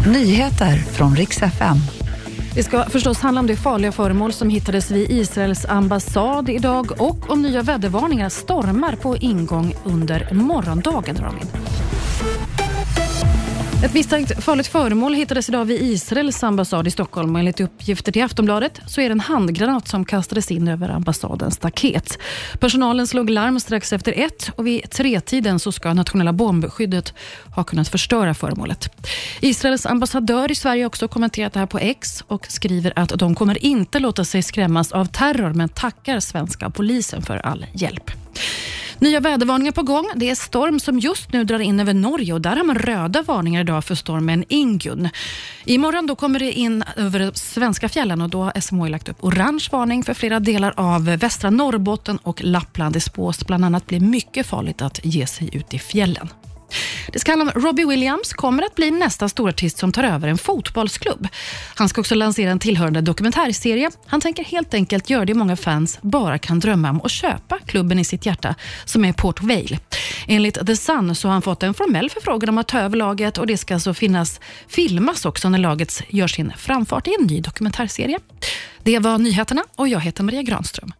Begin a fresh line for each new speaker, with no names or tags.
Nyheter från riks FM.
Det ska förstås handla om det farliga föremål som hittades vid Israels ambassad idag och om nya vädervarningar stormar på ingång under morgondagen. Robin. Ett misstänkt farligt föremål hittades idag vid Israels ambassad i Stockholm och enligt uppgifter till Aftonbladet så är det en handgranat som kastades in över ambassadens staket. Personalen slog larm strax efter ett och vid tretiden så ska nationella bombskyddet ha kunnat förstöra föremålet. Israels ambassadör i Sverige har också kommenterat det här på X och skriver att de kommer inte låta sig skrämmas av terror men tackar svenska polisen för all hjälp. Nya vädervarningar på gång. Det är storm som just nu drar in över Norge och där har man röda varningar idag för stormen Ingun. Imorgon då kommer det in över svenska fjällen och då har SMHI lagt upp orange varning för flera delar av västra Norrbotten och Lappland. Det spås bland annat bli mycket farligt att ge sig ut i fjällen. Det ska handla om Robbie Williams kommer att bli nästa storartist som tar över en fotbollsklubb. Han ska också lansera en tillhörande dokumentärserie. Han tänker helt enkelt göra det många fans bara kan drömma om och köpa klubben i sitt hjärta, som är Port Vale. Enligt The Sun så har han fått en formell förfrågan om att ta över laget och det ska alltså finnas filmas också när laget gör sin framfart i en ny dokumentärserie. Det var nyheterna och jag heter Maria Granström.